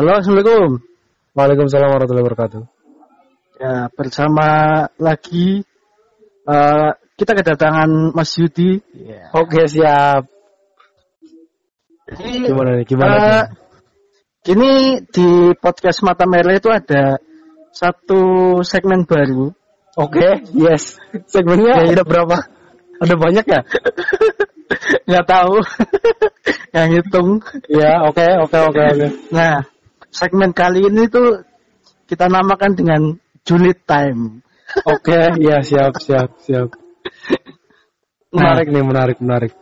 Halo, Assalamualaikum. Waalaikumsalam warahmatullahi wabarakatuh. Ya, bersama lagi uh, kita kedatangan Mas Yudi. Yeah. Oke, siap. Gimana nih? Gimana? Uh, Kini di podcast Mata Merah itu ada satu segmen baru. Oke, okay, yes. Segmennya ya, ada berapa? Ada banyak ya? Nggak tahu. Yang hitung. Ya, oke, oke, oke, oke. Nah, segmen kali ini tuh kita namakan dengan Juliet Time. Oke, okay, ya siap, siap, siap. Menarik nah. nih, menarik, menarik.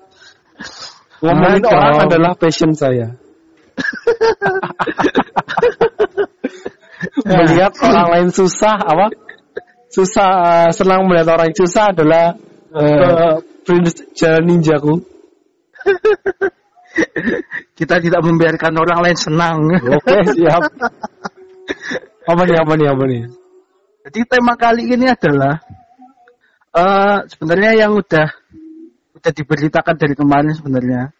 Ngomongin nah, orang adalah passion saya. melihat orang lain susah, apa? Susah, uh, senang melihat orang susah adalah uh, Prince Jalan Ninjaku. Kita tidak membiarkan orang lain senang. Oke, siap. Apa nih, apa nih, apa nih? Jadi tema kali ini adalah uh, sebenarnya yang udah udah diberitakan dari kemarin sebenarnya.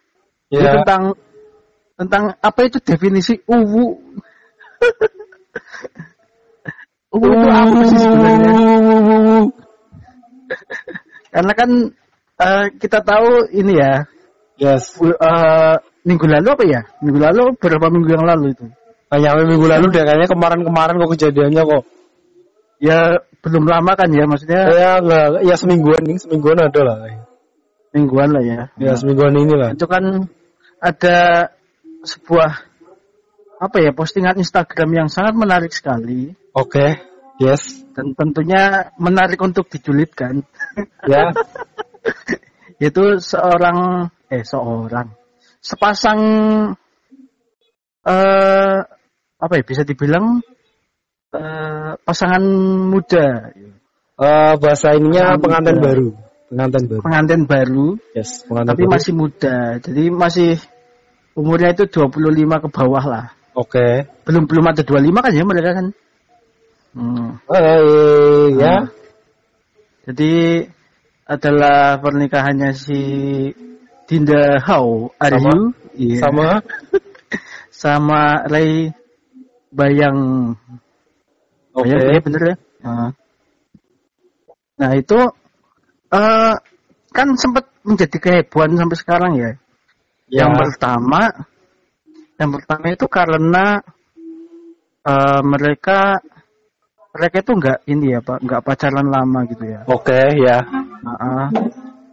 Yeah. tentang tentang apa itu definisi uwu. uwu itu apa sih sebenarnya? Karena kan uh, kita tahu ini ya. Yes. Uh, minggu lalu apa ya? Minggu lalu berapa minggu yang lalu itu? Kayaknya minggu lalu deh kayaknya kemarin-kemarin kok kejadiannya kok. Ya belum lama kan ya maksudnya. Ya enggak, ya semingguan nih, semingguan ada lah. Mingguan lah ya. Ya semingguan ini lah. Itu kan ada sebuah apa ya postingan Instagram yang sangat menarik sekali. Oke, okay. yes. Dan tentunya menarik untuk dijulitkan. Ya. Itu seorang eh seorang sepasang eh apa ya bisa dibilang uh, pasangan muda. Uh, bahasa ininya pengantin baru. Pengantin baru. Pengantin baru. Yes, pengantin Tapi baru. masih muda. Jadi masih umurnya itu 25 ke bawah lah. Oke. Okay. Belum belum ada 25 kan ya mereka kan. Hmm. Oh, ya. Nah, jadi adalah pernikahannya si Dinda Hao Aryu yeah. sama sama Ray Bayang Oke, okay. ya bener ya. Nah, nah itu uh, kan sempat menjadi kehebohan sampai sekarang ya. ya. Yang pertama, yang pertama itu karena uh, mereka mereka itu enggak ini ya pak, enggak pacaran lama gitu ya. Oke okay, ya. Uh,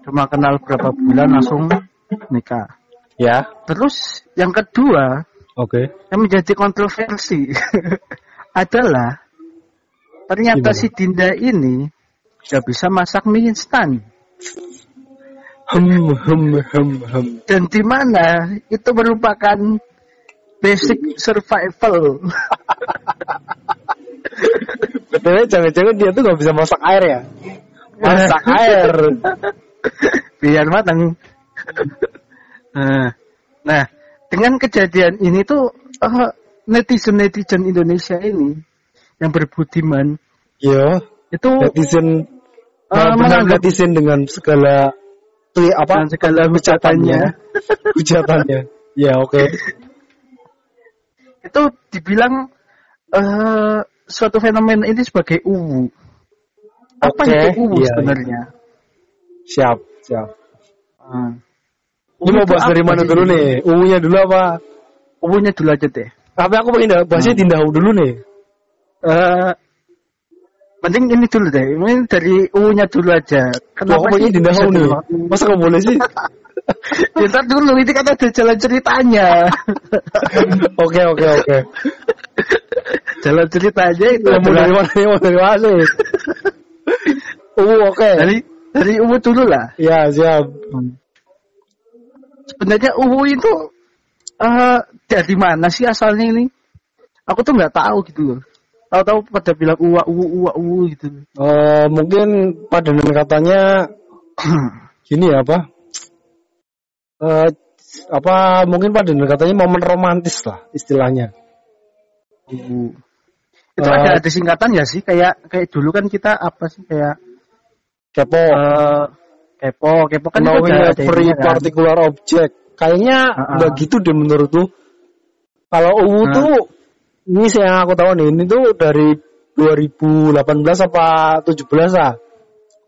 cuma kenal berapa bulan langsung nikah. Ya. Terus yang kedua, oke, okay. yang menjadi kontroversi adalah Ternyata Gimana? si Dinda ini sudah bisa masak mie instan. Hem, hem, hem, hem. Dan di mana itu merupakan basic survival. Betulnya jangan-jangan dia tuh gak bisa masak air ya? Masak air. Biar matang. Nah, nah, dengan kejadian ini tuh uh, netizen-netizen Indonesia ini yang berbudiman. Iya. Itu netizen uh, netizen dengan segala tuh apa dengan segala hujatannya. hujatannya. ya, oke. Okay. Itu dibilang uh, suatu fenomena ini sebagai uwu. Apa okay, itu uwu iya, sebenarnya? Iya. Siap, siap. Uh, ini mau bahas dari mana dulu nih? Uwunya dulu apa? Uwunya dulu aja deh. Tapi aku pengen bahasnya hmm. tindahu dulu nih. Uh, mending ini dulu deh. Ini dari U-nya dulu aja. Kenapa oh, sih tidak nih? Masa nggak boleh sih? ya dulu, ini kan ada jalan ceritanya. Oke, oke, oke. Jalan ceritanya itu mau dari mana? Mau dari mana? Uh, oke. Dari dari U dulu lah. Ya, siap. Sebenarnya U itu uh, dari mana sih asalnya ini? Aku tuh nggak tahu gitu loh tahu-tahu pada bilang uwa uwu uwa uwu gitu. Uh, mungkin pada katanya gini ya apa? Uh, apa mungkin pada katanya momen romantis lah istilahnya. Uh. Itu uh, ada ada singkatan ya sih kayak kayak dulu kan kita apa sih kayak kepo uh, kepo kepo kan ada free kan? particular object kayaknya uh -uh. gitu deh menurut tuh kalau uwu uh. tuh ini sih yang aku tahu nih, ini tuh dari 2018 apa 17 lah.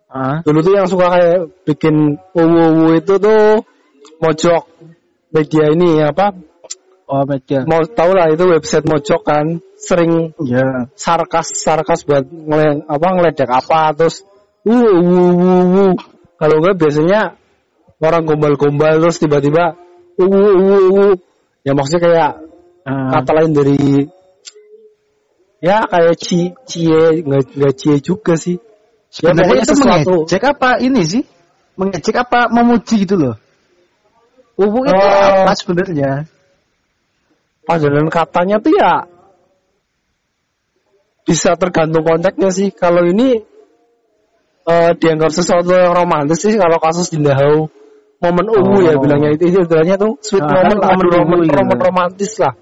Ah, Dulu tuh yang suka kayak bikin uwu itu tuh mojok media ini apa? oh media. Mau tahu lah itu website mojok kan sering Ya. sarkas sarkas buat ngele, apa ngeledek apa terus uh uh kalau enggak biasanya orang gombal-gombal terus tiba-tiba uh uh uh, ya maksudnya kayak Ah, kata lain dari ya kayak ci cie nggak cie juga sih ya sebenarnya pokoknya itu sesuatu mengejek apa ini sih? Mengejek apa memuji gitu loh? Uwu itu Oh. apa sebenarnya? panggilan katanya tuh ya bisa tergantung konteksnya sih. Kalau ini eh dianggap sesuatu yang romantis sih kalau kasus di Dahau momen ungu ya Oh. bilangnya itu itu istilahnya tuh sweet Ah, moment kan momen momen ungu, iya. momen romantis lah.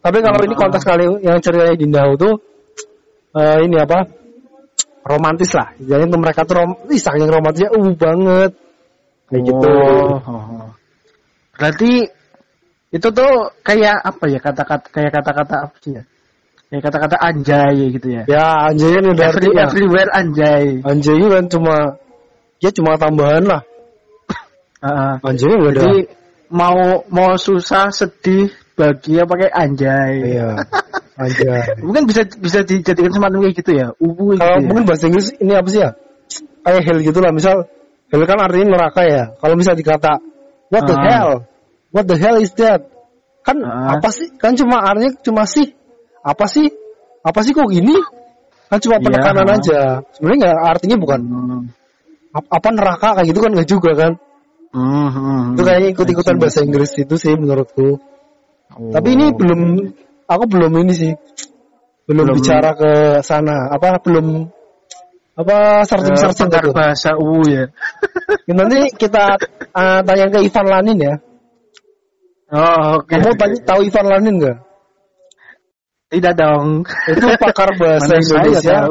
Tapi kalau ini Ah. konteks kali yang ceritanya di Dahau tuh eh ini apa romantis lah. Jadi tuh mereka tuh rom ih, saking romantisnya uh banget kayak gitu. Oh, oh. Berarti itu tuh kayak apa ya kata-kata kayak kata-kata apa sih ya? Kayak kata-kata anjay gitu ya. Ya anjay kan udah Every, artinya. everywhere anjay. Anjay kan cuma ya cuma tambahan lah. Heeh. Anjay ada. Jadi mau mau susah sedih bahagia pakai anjay. Iya. Anjay. Mungkin bisa bisa dijadikan semacam kayak gitu ya. Ubu gitu. Kalau ya. mungkin bahasa Inggris ini apa sih ya? Kayak hell gitu lah. Misal hell kan artinya neraka ya. Kalau misal dikata what the Ah. hell, what the hell is that? Kan Ah. apa sih? Kan cuma artinya cuma sih. Apa sih? Apa sih kok gini? Kan cuma Iya, penekanan ah. aja. Sebenarnya nggak artinya bukan Hmm. ap- apa neraka kayak gitu kan nggak juga kan? Hmm, hmm, Itu kayaknya ikut-ikutan hmm. bahasa Inggris itu sih menurutku. Oh. Tapi ini belum aku belum ini sih. Belum, Belum- bicara ke sana. Apa belum apa Eh, searching-searching pakar gitu. bahasa uwu ya. Ya, Nanti kita uh, tanya ke Ivan Lanin ya. Oh, oke. Kamu tanya tahu Ivan Lanin nggak? Tidak dong. Itu pakar bahasa Indonesia.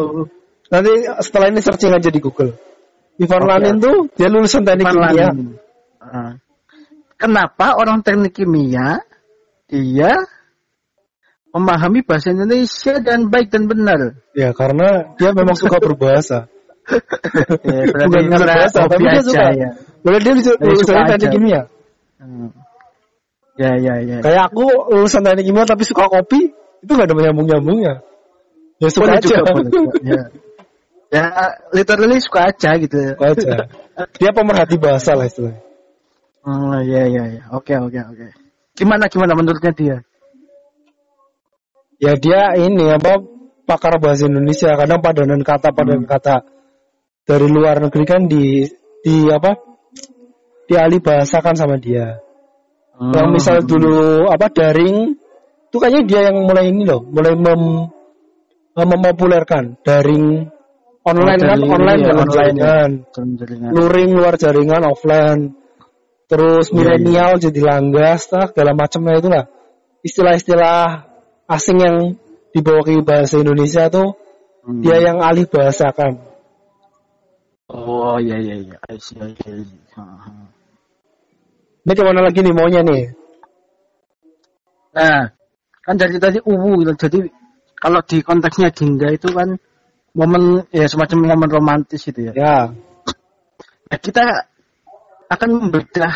Nanti setelah ini searching aja di Google. Ivan Oke. Lanin tuh dia lulusan teknik Ivan kimia. Lanin. Ah. Kenapa orang teknik kimia dia memahami bahasa Indonesia dan baik dan benar? Ya karena dia memang suka berbahasa. Ya, Bukan karena berbahasa, tapi dia suka. ya. Boleh dia lulusan teknik aja. kimia. Hmm. Ya, ya, ya. Kayak aku lulusan teknik kimia tapi suka kopi, itu gak ada nyambung-nyambungnya. Ya suka Boleh aja. juga. Ya. ya, literally suka aja gitu. Suka aja. Dia pemerhati bahasa lah istilahnya. Oh, ya, ya, ya. Oke, oke, oke. Gimana, gimana menurutnya dia? Ya dia ini apa pakar bahasa Indonesia kadang padanan kata padanan kata dari luar negeri kan di di apa dialih bahasakan sama dia. Yang Hmm. misal dulu apa daring itu kayaknya dia yang mulai ini loh, mulai mem, mem- mempopulerkan daring online kan online iya, dalam online, jaringan. luring luar jaringan offline. Terus Iya, milenial jadi langgas lah segala macamnya itulah. Istilah-istilah asing yang dibawa ke bahasa Indonesia tuh Hmm. dia yang alih bahasakan. Oh, iya, iya, iya. I see, I see. Ini ke mana lagi nih maunya nih? Nah, kan dari tadi uwu gitu. Jadi kalau di konteksnya Dinda itu kan momen ya semacam momen romantis gitu ya. Ya, Nah, kita akan membedah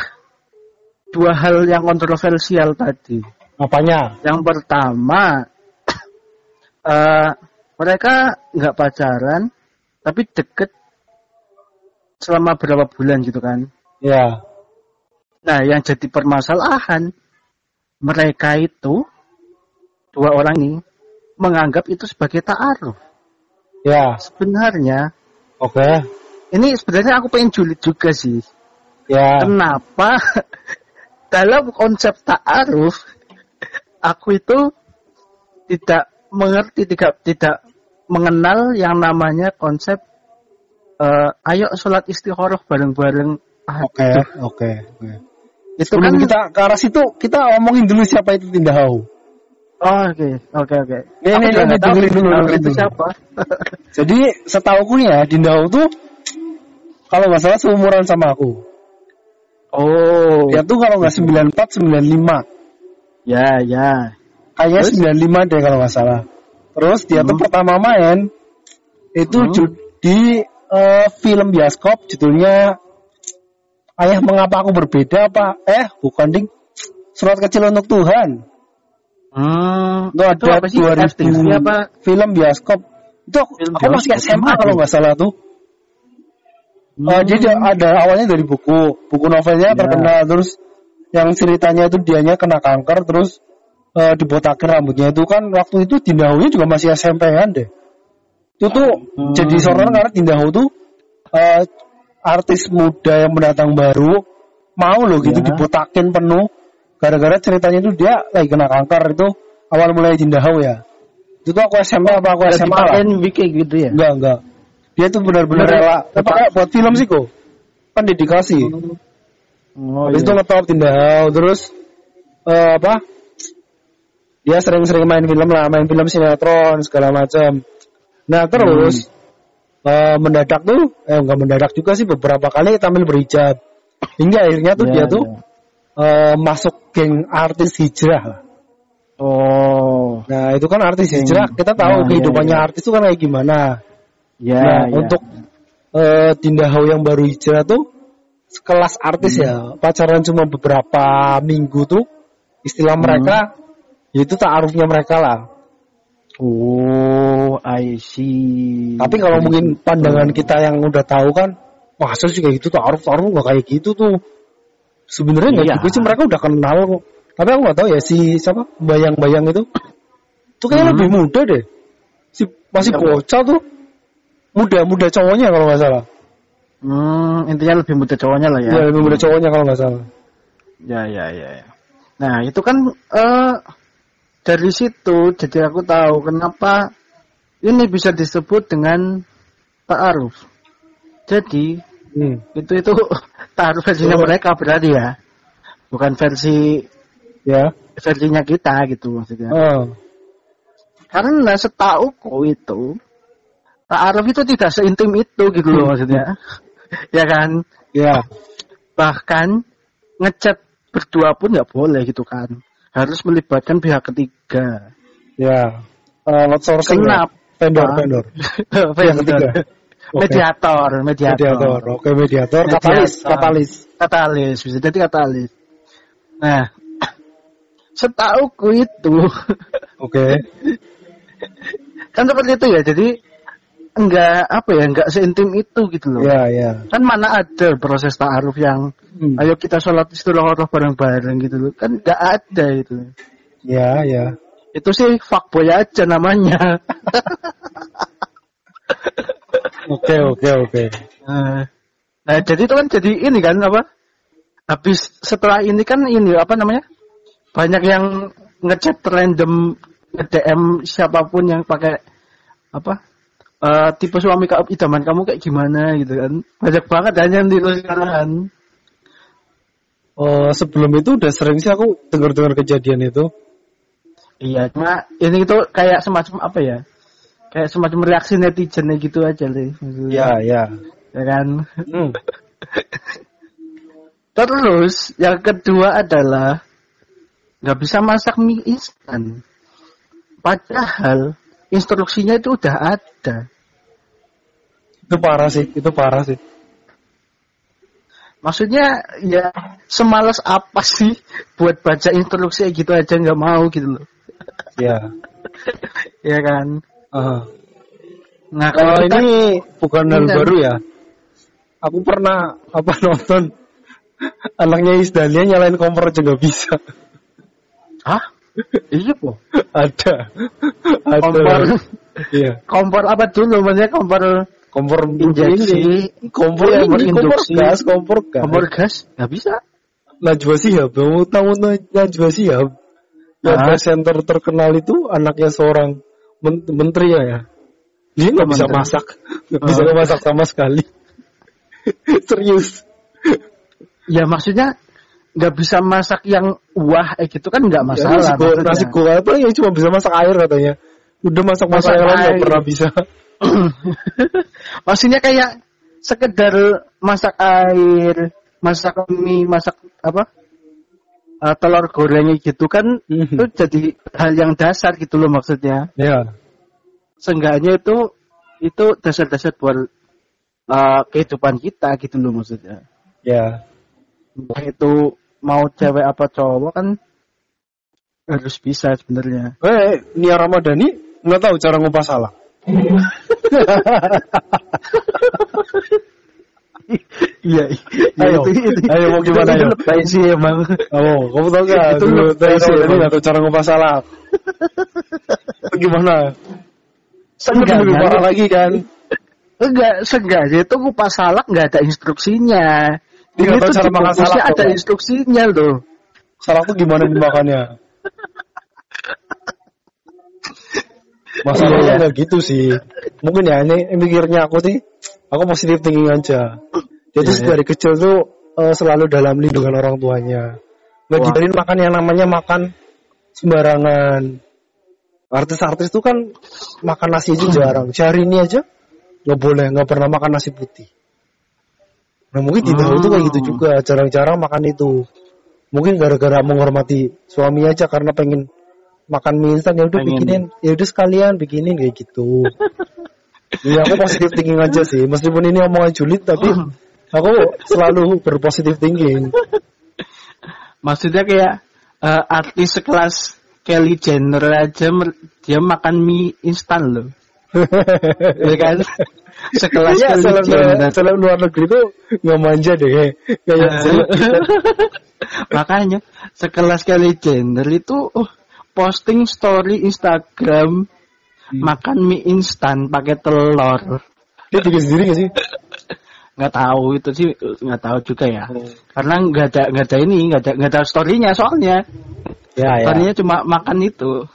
dua hal yang kontroversial tadi. apanya? Yang pertama, eh mereka nggak pacaran, tapi deket selama berapa bulan gitu kan. Ya, Nah, yang jadi permasalahan, mereka itu, dua orang ini, menganggap itu sebagai ta'aruf. ya, Sebenarnya, oke, ini sebenarnya aku pengen julid juga sih. ya, Kenapa dalam konsep ta'aruf, aku itu tidak mengerti, tidak tidak mengenal yang namanya konsep eh, ayo sholat istikharah bareng-bareng. Oke, oke. itu Sebelum kan kita ke arah situ, kita omongin dulu siapa itu Tindahau. Oh, oke, oke, oke. Ini, nggak tahu dengerin dulu, dengerin itu dulu. siapa. Jadi setauku nih ya, Tindahau tuh kalau nggak salah seumuran sama aku. oh, Dia tuh kalau nggak 94, 95. ya, ya. kayaknya 95 deh kalau nggak salah. Terus dia tuh Hmm. pertama main itu Hmm. di eh, film bioskop judulnya Ayah mengapa aku berbeda apa? Eh, bukan ding. Surat kecil untuk Tuhan. Hmm, Itu ada apa sih? 2000 FTV apa? film bioskop. Itu aku, Film aku masih SMA kalau nggak salah tuh. Hmm. jadi dia ada awalnya dari buku, buku novelnya Ya. terkenal terus yang ceritanya itu dianya kena kanker terus eh, dibotakin rambutnya itu kan waktu itu Dindahunya juga masih SMP kan deh. Itu tuh Hmm. jadi sorotan karena Dindahu tuh eh, artis muda yang pendatang baru mau loh gitu Ya. dibotakin penuh gara-gara ceritanya itu dia lagi kena kanker itu awal mulai Dindahu ya. Itu tuh aku SMP apa aku SMA lah. wiki gitu ya? Enggak, enggak. Dia tuh benar-benar Bener- rela. Apa buat film sih kok? Kan dedikasi. Oh, Habis iya. itu ngetop Tindahau terus eh, apa? Dia sering-sering main film lah, main film sinetron segala macam. Nah terus eh, mendadak tuh, eh enggak mendadak juga sih beberapa kali tampil berhijab. Hingga akhirnya tuh Iya, dia tuh iya. Eh, masuk geng artis hijrah lah. Oh, Nah itu kan artis hijrah, kita tahu Nah, kehidupannya iya, iya. artis itu kan kayak gimana. ya. nah ya. untuk eh Tindahau yang baru hijrah tuh sekelas artis Hmm. ya pacaran cuma beberapa minggu tuh istilah Hmm. mereka itu taarufnya mereka lah. Oh, I see. Tapi kalau mungkin pandangan kita yang udah tahu kan, masa sih kayak gitu taaruf taaruf nggak kayak gitu tuh. Sebenarnya nggak Iya. juga sih mereka udah kenal kok. Tapi aku nggak tahu ya si siapa bayang-bayang itu. Itu kayaknya Hmm. lebih muda deh. Si masih Siapa? bocah tuh. Muda-muda cowoknya kalau nggak salah. Hmm, intinya lebih muda cowoknya lah ya. Ya, lebih muda cowoknya kalau nggak salah. Ya, ya, ya. ya. Nah, itu kan eh dari situ jadi aku tahu kenapa ini bisa disebut dengan ta'aruf. Jadi Hmm. itu itu ta'aruf versinya Oh. mereka berarti ya. Bukan versi Ya. versinya kita gitu maksudnya. Oh. Karena setauku itu ta'aruf itu tidak seintim itu gitu loh maksudnya. ya kan? Ya. bahkan ngechat berdua pun nggak boleh gitu kan harus melibatkan pihak ketiga Ya. Uh, outsourcing. ya? Kenapa? Vendor, vendor. Pihak ketiga. Oke. mediator mediator Mediator. Oke, mediator. Katalis, Mediator. katalis. katalis bisa jadi katalis nah setauku itu Oke. kan seperti itu ya jadi enggak apa ya enggak seintim itu gitu loh Ya, ya. kan mana ada proses ta'aruf yang Hmm. ayo kita sholat istighfar bareng-bareng gitu loh kan enggak ada gitu Ya, ya. itu sih fuckboy aja namanya Oke, oke, oke. Nah, nah, jadi itu kan jadi ini kan apa? Habis setelah ini kan ini apa namanya? Banyak yang ngechat random nge-DM siapa pun yang pakai apa? eh, tipe suami kau idaman kamu kayak gimana gitu kan. Banyak banget kan yang ditulis sekarang. Oh, sebelum itu udah sering sih aku dengar-dengar kejadian itu. Iya, cuma ini itu kayak semacam apa ya? Kayak semacam reaksi netizen gitu aja deh. Ya, ya. Ya kan? Hmm. Terus yang kedua adalah nggak bisa masak mie instan. Padahal instruksinya itu udah ada. Itu parah sih, itu parah sih. Maksudnya ya semalas apa sih buat baca instruksi gitu aja nggak mau gitu loh. Ya. Ya kan. Ah. Nah Kalau kita, ini bukan hal baru ya. Aku pernah apa nonton anaknya Isdalia nyalain kompor aja nggak bisa. Hah? Iya po. Ada. Ada. Kompor, Iya. kompor apa dulu? Maksudnya kompor Kompor injeksi, ini. Kompor Iya, ini, kompor berinduksi. gas, kompor gas. kompor gas nggak bisa. Najwa Shihab, kamu tahu Najwa Shihab? Yang Ah. presenter terkenal itu anaknya seorang men- menteri ya, ya. Dia nggak bisa Menteri. masak, nggak bisa Ah. masak sama sekali. Serius. Ya maksudnya nggak bisa masak yang wah eh gitu kan nggak masalah. nasi goreng, maksudnya. nasi goreng apa ya cuma bisa masak air katanya. Udah masak masak Masak yang lain nggak pernah bisa. maksudnya kayak sekedar masak air, masak mie, masak apa? Uh, telur goreng gitu kan Mhm. itu jadi hal yang dasar gitu loh maksudnya. Ya. Seenggaknya itu itu dasar-dasar buat uh, kehidupan kita gitu loh maksudnya. Ya. Entah itu mau cewek apa cowok kan harus bisa sebenarnya. Eh, Nia Ramadhani nggak tahu cara ngupas salah. Iya, Ayo, ayo, mau gimana, itu ayo? lebay sih emang. Oh, kamu tahu nggak? Itu Dulu sih, Ramadhani emang. nggak tahu cara ngupas salah. Itu gimana? Kan lebih parah lagi kan? Enggak, seenggaknya itu kupas salak nggak ada instruksinya. Dia Ini tuh cara makan salak, ada instruksinya loh. Salah tuh gimana dimakannya? Masalahnya Iya. nggak gitu sih. Mungkin ya ini mikirnya aku sih, aku positif thinking aja. Dia tuh Iya. dari kecil tuh eh, selalu dalam lindungan orang tuanya. Nggak dibiarin makan yang namanya makan sembarangan. Artis-artis tuh kan makan nasi aja jarang. Cari ini aja nggak boleh, nggak pernah makan nasi putih. Nah mungkin tidak Hmm. itu kayak gitu juga, jarang-jarang makan itu. Mungkin gara-gara menghormati suami aja karena pengen makan mie instan ya udah bikinin, ya udah sekalian bikinin kayak gitu. Iya aku positif thinking aja sih, meskipun ini omongan julid tapi aku selalu berpositif thinking. Maksudnya kayak eh, artis sekelas Kelly Jenner aja dia makan mie instan loh. ya kan? Sekelas Iya, Kelly seleb Jenner. seleb luar negeri tuh nggak manja deh, kayak kita. Makanya sekelas Kelly Jenner itu oh, posting story Instagram makan mie instan pakai telur. Dia bikin sendiri gak sih? Nggak tahu itu sih nggak tahu juga ya karena nggak ada nggak ada ini nggak ada nggak ada storynya soalnya Ya ya. storynya cuma makan itu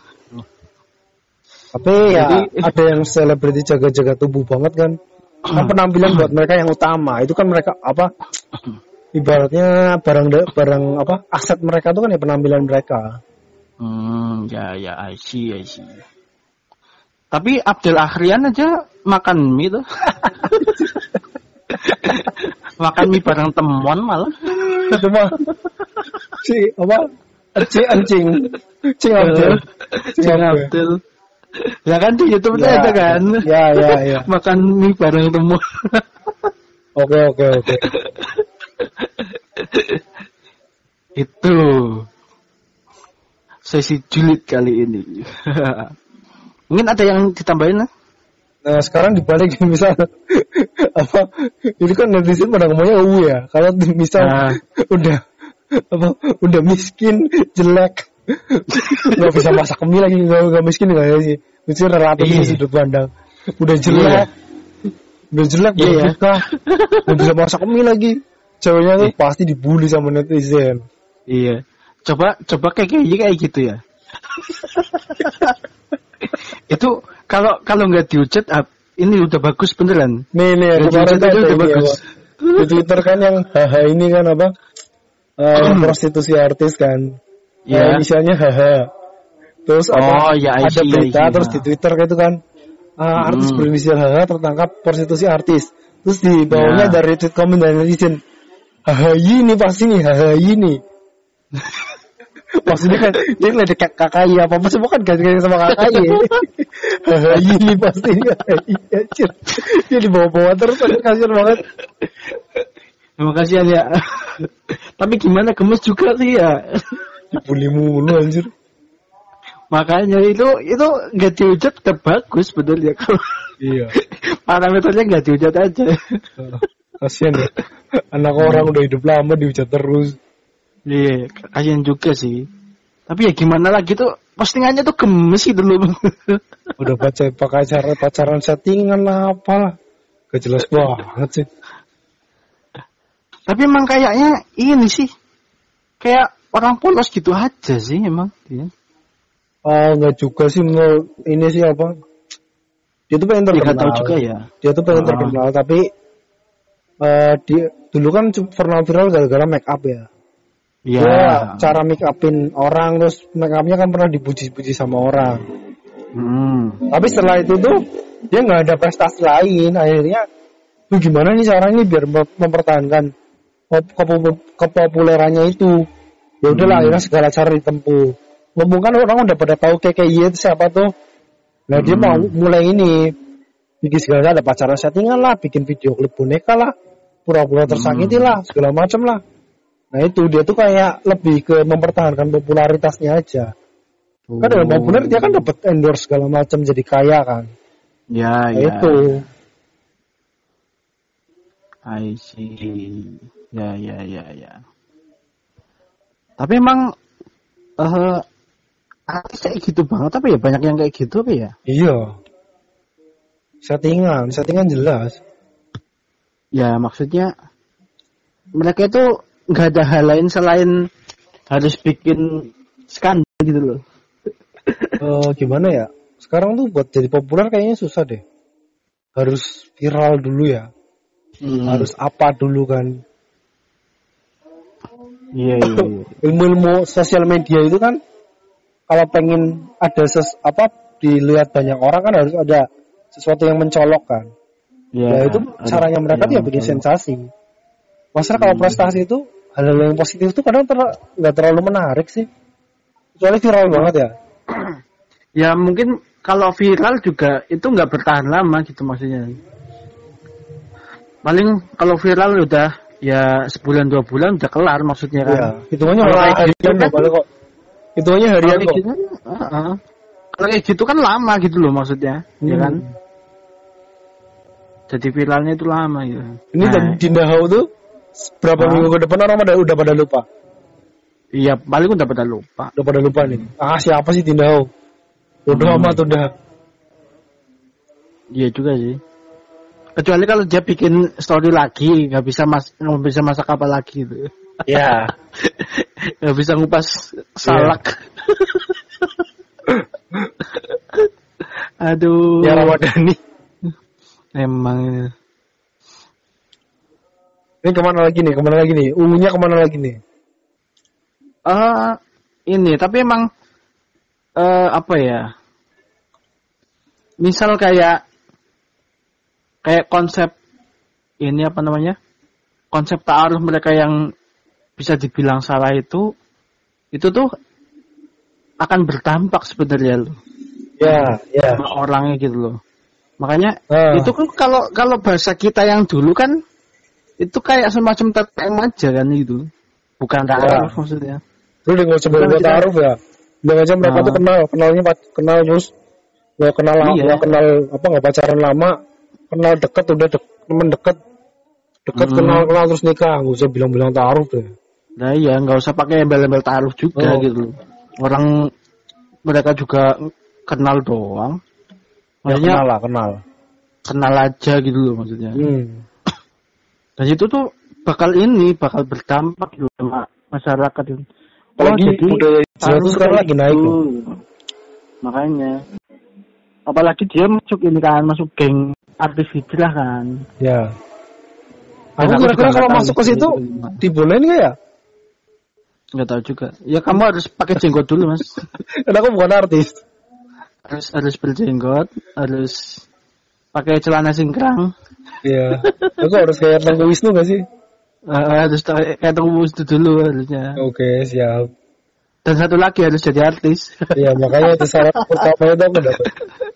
Tapi ya Jadi- ada yang selebriti jaga-jaga tubuh banget kan. Kan penampilan buat mereka yang utama. Itu kan mereka apa? Ibaratnya barang barang apa? Aset mereka itu kan ya penampilan mereka. hmm ya ya I see I see tapi Abdel Akhrian aja makan mie tuh makan mie bareng temuan malah mah si apa? Cing anjing. Cing Abdel. Cing Cing Abdel. Abdel ya kan di YouTube Ya, ada kan Ya ya ya. makan mie bareng temuan Oke oke oke. Itu sesi julid kali ini. Mungkin ada yang ditambahin lah? Nah sekarang dibalik misal apa? Ini kan netizen pada ngomongnya U ya. Kalau misal Ah. udah apa? Udah miskin, jelek, nggak bisa masak mie lagi nggak miskin nggak ya sih? Mesti relatif Iya. sih sudut pandang. Udah jelek, udah jelek, Iya, udah buka, nggak bisa masak mie lagi. Ceweknya tuh pasti dibully sama netizen. Iya. Coba coba kayak kayak kayak gitu ya. itu kalau kalau nggak diucet ini udah bagus beneran. Nih nih Nggak kemarin ada udah ini bagus. apa? Di Twitter kan yang haha ini kan apa? Eh, prostitusi artis kan. Iya. Ya. inisialnya haha. Terus Oh, apa? ya, ada see, I berita terus di Twitter gitu kan. ah, artis Hmm. berinisial haha tertangkap prostitusi artis. Terus di bawahnya Ya. dari tweet komen dari netizen. Haha ini pasti nih, haha ini. Maksudnya kan dia ledek kak KKI apa apa semua kan ganti sama KKI. haha ini pasti. Anjir. Dia dibawa-bawa terus kan kasihan banget. Terima kasih ya. Tapi gimana gemes juga sih ya. Dibully mulu anjir. Makanya itu itu nggak diucap udah bagus betul ya kalau Iya. parameternya nggak diucap aja. Kasihan ya. Anak orang udah hidup lama dihujat terus. Iya, kasihan juga sih. Tapi ya gimana lagi tuh postingannya tuh gemes sih dulu. Udah baca pakai cara pacaran settingan lah apa. Gak jelas banget sih. Tapi emang kayaknya ini sih kayak orang polos gitu aja sih emang. Iya. Ah nggak juga sih menurut ini sih apa? Dia tuh pengen terkenal. nggak tahu juga ya. Dia tuh pengen Ah. terkenal tapi eh dia dulu kan pernah viral gara-gara make up ya. Iya. Dia cara make upin orang terus make upnya kan pernah dipuji-puji sama orang. Hmm. Tapi setelah itu tuh dia nggak ada prestasi lain. Akhirnya, tuh gimana nih caranya biar mem- mempertahankan kep- kep- kepopulerannya itu? Ya udahlah, Hmm. akhirnya segala cara ditempuh. Ngomong kan orang udah pada tahu KKI itu siapa tuh. Nah dia Hmm. mau mulai ini bikin segala ada pacaran settingan lah, bikin video klip boneka lah, pura-pura tersakiti Hmm. lah, segala macam lah. Nah itu dia tuh kayak lebih ke mempertahankan popularitasnya aja. Kan dengan Oh. populer dia kan dapat endorse segala macam jadi kaya kan. Ya, Nah, ya. itu. I see. Ya, ya, ya, ya. Tapi emang eh artis kayak gitu banget apa ya? Banyak yang kayak gitu apa ya? Iya. Settingan, settingan jelas. Ya, maksudnya mereka itu nggak ada hal lain selain harus bikin skandal gitu loh. Eh gimana ya? Sekarang tuh buat jadi populer kayaknya susah deh. Harus viral dulu ya. Hmm. Harus apa dulu kan. Iya, iya, iya. Ilmu-ilmu sosial media itu kan kalau pengen ada ses apa dilihat banyak orang kan harus ada sesuatu yang mencolok kan. Iya, Ya, itu caranya mereka tuh ya bikin sensasi. Masalah kalau Hmm. prestasi itu hal-hal yang positif itu kadang ter- nggak terlalu menarik sih. Kecuali viral banget ya. Ya mungkin kalau viral juga itu nggak bertahan lama gitu maksudnya. Paling kalau viral udah ya sebulan dua bulan udah kelar maksudnya kan. Iya, hitungannya Kalau kayak gitu harian kan- loh, balik kok. Hitungannya Kalau harian kayak kok. gitu, uh-uh. kalau kayak gitu kan lama gitu loh maksudnya, ya Hmm. kan? Jadi viralnya itu lama gitu. Ini Nah, dan Dinda Hau tuh berapa Hah? minggu ke depan orang pada udah pada lupa. Iya, paling udah pada lupa. Udah pada lupa nih. Ah, siapa sih Dinda Hau? Udah Hmm. amat udah. Iya juga sih. Kecuali kalau dia bikin story lagi, nggak bisa mas, nggak bisa masak apa lagi gitu. Ya. nggak bisa ngupas salak. Aduh. ya Ramadhani. Emang Ini ke mana lagi nih? Ke mana lagi nih? Ungunya ke mana lagi nih? eh ini tapi emang eh apa ya? Misal kayak kayak konsep ini apa namanya? Konsep ta'aruf mereka yang bisa dibilang salah itu itu tuh akan berdampak sebenarnya loh Ya, ya. orangnya gitu loh. Makanya Ah. itu kan kalau kalau bahasa kita yang dulu kan itu kayak semacam TTM aja kan itu. Bukan Ya. ta'aruf maksudnya. Lu udah nggak buat kita- taruh ya. Udah aja mereka Ah. tuh kenal, kenalnya kenal terus nggak kenal lama, Iya. nggak kenal apa nggak pacaran lama, kenal deket udah dek, temen deket, deket Hmm. kenal kenal terus nikah, nggak usah bilang-bilang taruh deh. Nah iya nggak usah pakai embel-embel ta'aruf juga Oh. gitu. Orang mereka juga kenal doang. Ya, Maksudnya kenal lah, kenal. kenal aja gitu loh maksudnya. Hmm. Dan itu tuh bakal ini bakal berdampak gitu sama masyarakat itu. Apalagi budaya hijrah tuh sekarang lagi naik loh. Makanya. Apalagi dia masuk ini kan, masuk geng artis hijrah kan. Ya. Aku kira-kira juga kalau masuk ke situ itu gimana. dibolehin nggak ya? Nggak tahu juga. Ya kamu harus pakai jenggot dulu mas. Karena aku bukan artis. harus harus berjenggot, harus pakai celana singkrang, Iya. Aku harus kayak Tengku Wisnu gak sih? Eh, harus kayak tunggu itu dulu harusnya. Oke, siap. Dan satu lagi harus jadi artis. Iya, makanya itu syarat pertama itu aku dapat.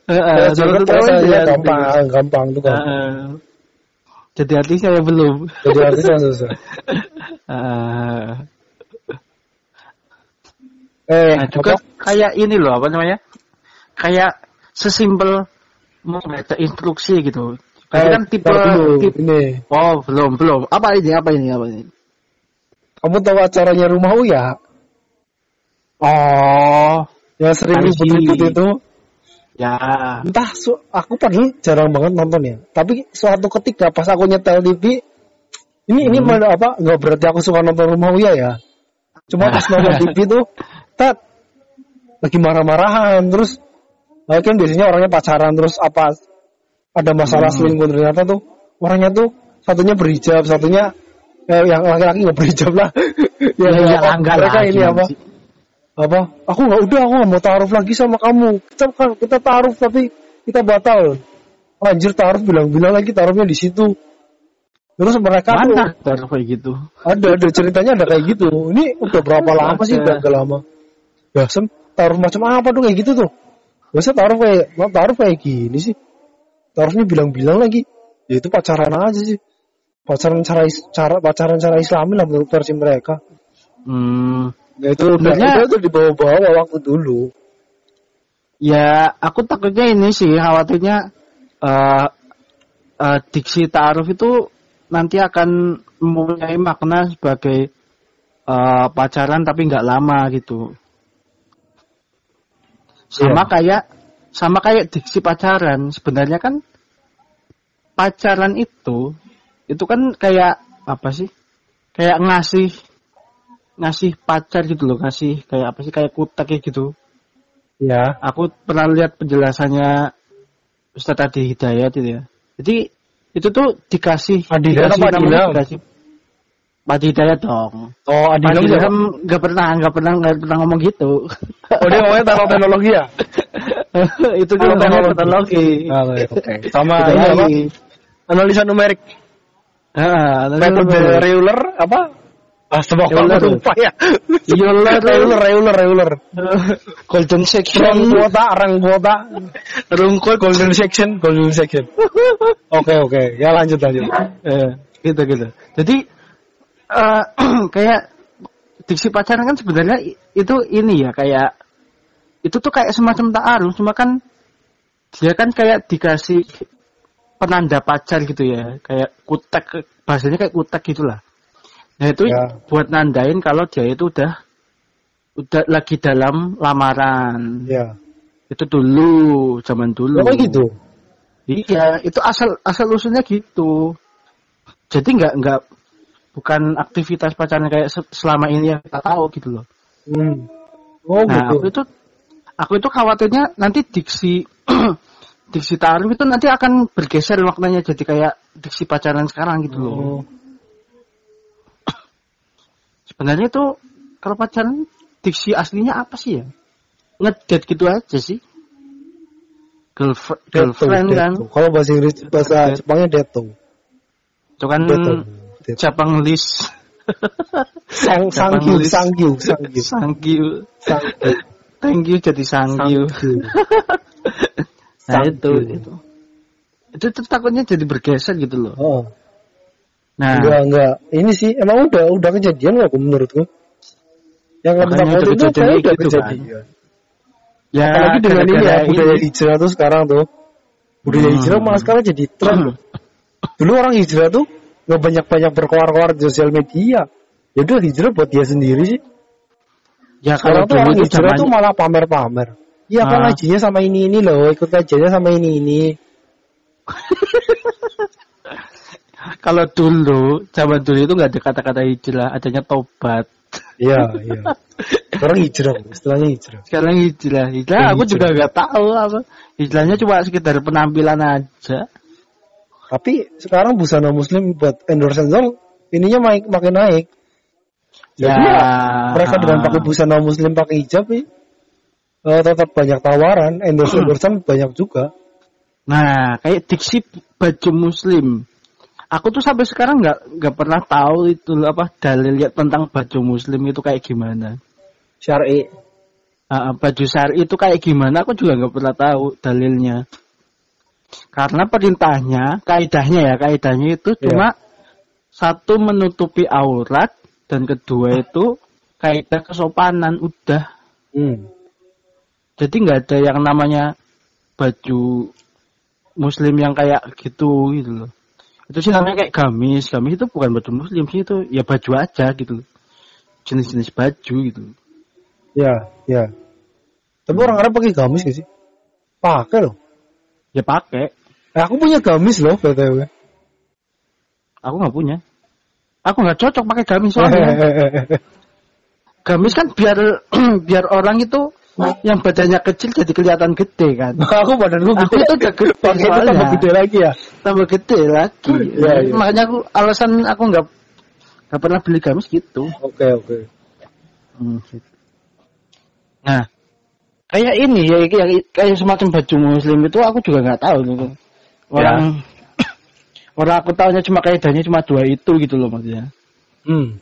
Eh, eh, satu harus jadi rasanya artis. gampang, gampang tuh kan. eh. Jadi artis saya belum. Jadi artis yang susah. Eh, Eh, nah juga apa? kayak ini loh apa namanya? Kayak sesimpel membaca instruksi gitu. Jadi kan tipe, dulu, tipe ini. Oh belum belum. Apa ini apa ini apa ini? Kamu tahu acaranya Rumah Uya? Oh Yang sering ribut-ribut itu. ya. Entah, aku padahal jarang banget nonton ya. Tapi suatu ketika pas aku nyetel TV, ini ini Hmm. malah apa? Nggak berarti aku suka nonton Rumah Uya ya. Cuma pas nonton TV tuh, tat lagi marah-marahan, terus nah, kan biasanya orangnya pacaran terus apa ada masalah Hmm. selingkuh ternyata tuh orangnya tuh satunya berhijab, satunya eh, yang laki-laki nggak berhijab lah. Ya, yang ya, apa, enggak mereka lah, ini apa? sih? apa aku nggak udah aku nggak mau taruh lagi sama kamu kita kan kita taruh tapi kita batal anjir taruh bilang-bilang lagi taruhnya di situ Terus mereka tuh Mana taruh kayak gitu? ada ada ceritanya ada kayak gitu. Ini udah berapa lama sih? Udah lama. Ya sem taruh macam apa tuh kayak gitu tuh? Biasa taruh kayak mau taruh kayak gini sih. Taruhnya bilang-bilang lagi. Ya itu pacaran aja sih. Pacaran cara cara pacaran cara Islami lah menurut versi mereka. Hmm, Ya itu Sebenarnya- itu, itu dibawa-bawa waktu dulu. ya aku takutnya ini sih khawatirnya eh eh, diksi ta'aruf itu nanti akan mempunyai makna sebagai eh, pacaran tapi nggak lama gitu. Sama Iya. kayak sama kayak diksi pacaran sebenarnya kan pacaran itu itu kan kayak apa sih? Kayak ngasih ngasih pacar gitu loh, ngasih kayak apa sih kayak kutak kayak gitu. Ya. Aku pernah lihat penjelasannya Ustadz Adi Hidayat itu ya. Jadi itu tuh dikasih Adi dikasih namanya dikasih Adi Hidayat dong. Oh, Adi Ilham siapa? Ilham nggak pernah nggak pernah nggak pernah ngomong gitu. Oh dia ngomongnya taruh teknologi ya? itu dia Oh, namanya teknologi. Ah, oke, oke. Sama ini apa? Analisa numerik. Ah, Metode Euler apa? Ah, semua Euler. aku lupa ya. Euler. Euler, Euler, Euler. Golden Rang section. kuota, rang kuota. Rungkut. Golden section, golden section. Oke, oke. Ya lanjut, lanjut. Eh, gitu gitu. Jadi eh kayak diksi pacaran kan sebenarnya itu ini ya kayak itu tuh kayak semacam ta'aruf cuma kan dia kan kayak dikasih penanda pacar gitu ya kayak kutek bahasanya kayak kutek gitulah nah itu Ya. buat nandain kalau dia itu udah udah lagi dalam lamaran Ya. itu dulu zaman dulu Oh, gitu. Iya, itu asal asal usulnya gitu. Jadi nggak nggak bukan aktivitas pacaran kayak se- selama ini yang kita tahu gitu loh. Hmm. Oh, nah, aku gitu. itu aku itu khawatirnya nanti diksi diksi tarif itu nanti akan bergeser maknanya jadi kayak diksi pacaran sekarang gitu loh. Oh. Sebenarnya itu kalau pacaran diksi aslinya apa sih ya? Ngedate gitu aja sih. Girlfriend, girlfriend kan. Kalau bahasa Inggris, bahasa Jepangnya deto. Itu kan Deto. Deto. cabang list. Sang, sangkyu, list. sangkyu, sangkyu. Thank you. Sangkyu. Thank you jadi. Sangkyu. Nah itu, itu. Itu tuh takutnya jadi bergeser gitu loh. Oh, Nah, enggak, enggak. Ini sih, emang udah, udah kejadian nggak menurutku? Yang kamu takut itu kayak udah gitu kan. kejadian. ya Apalagi dengan ini ya, budaya ini. hijrah tuh sekarang tuh. Budaya Hmm. hijrah malah sekarang jadi tren. Dulu orang hijrah tuh nggak banyak-banyak berkoar-koar di sosial media. Ya udah hijrah buat dia sendiri sih. Ya kalau tuh orang hijrah tuh malah pamer-pamer. Iya kan Ah. ngajinya sama ini ini loh, ikut kajiannya sama ini ini. kalau dulu zaman dulu itu nggak ada kata-kata hijrah, adanya tobat. Iya, iya. Sekarang hijrah, istilahnya hijrah. Sekarang hijrah, hijrah Ya, aku hijrah. juga nggak tahu apa. Hijrahnya cuma sekedar penampilan aja. Tapi sekarang busana muslim buat endorse endorse ininya maik, makin naik. Ya, Jadi ya, mereka dengan pakai busana muslim pakai hijab nih, eh, tetap banyak tawaran, endorse endorsean banyak juga. Nah, kayak diksi baju muslim. Aku tuh sampai sekarang nggak nggak pernah tahu itu apa dalil ya tentang baju muslim itu kayak gimana. Syar'i. Ah, baju syari itu kayak gimana aku juga nggak pernah tahu dalilnya. Karena perintahnya, kaidahnya ya, kaidahnya itu Iya. cuma satu menutupi aurat dan kedua itu kaidah kesopanan udah. Hmm. Jadi nggak ada yang namanya baju muslim yang kayak gitu gitu loh. Itu sih namanya kayak gamis. Gamis itu bukan baju muslim sih itu ya baju aja gitu. Jenis-jenis baju gitu. Ya, ya. Tapi orang Arab pakai gamis gak sih? Pakai loh. Ya pakai. Eh, aku punya gamis loh, btw. Aku nggak punya. Aku nggak cocok pakai gamis soalnya. gamis kan biar biar orang itu yang badannya kecil jadi kelihatan gede kan. aku badanku Aku gede. itu udah gede Pakai itu tambah gede lagi ya. tambah gede lagi. Iya, iya. Makanya aku alasan aku nggak nggak pernah beli gamis gitu. Oke, oke. Hmm, gitu. Nah, kayak ini ya kayak, kayak semacam baju muslim itu aku juga nggak tahu gitu. Orang Orang aku tahunya cuma kaidahnya cuma dua itu gitu loh maksudnya. Hmm.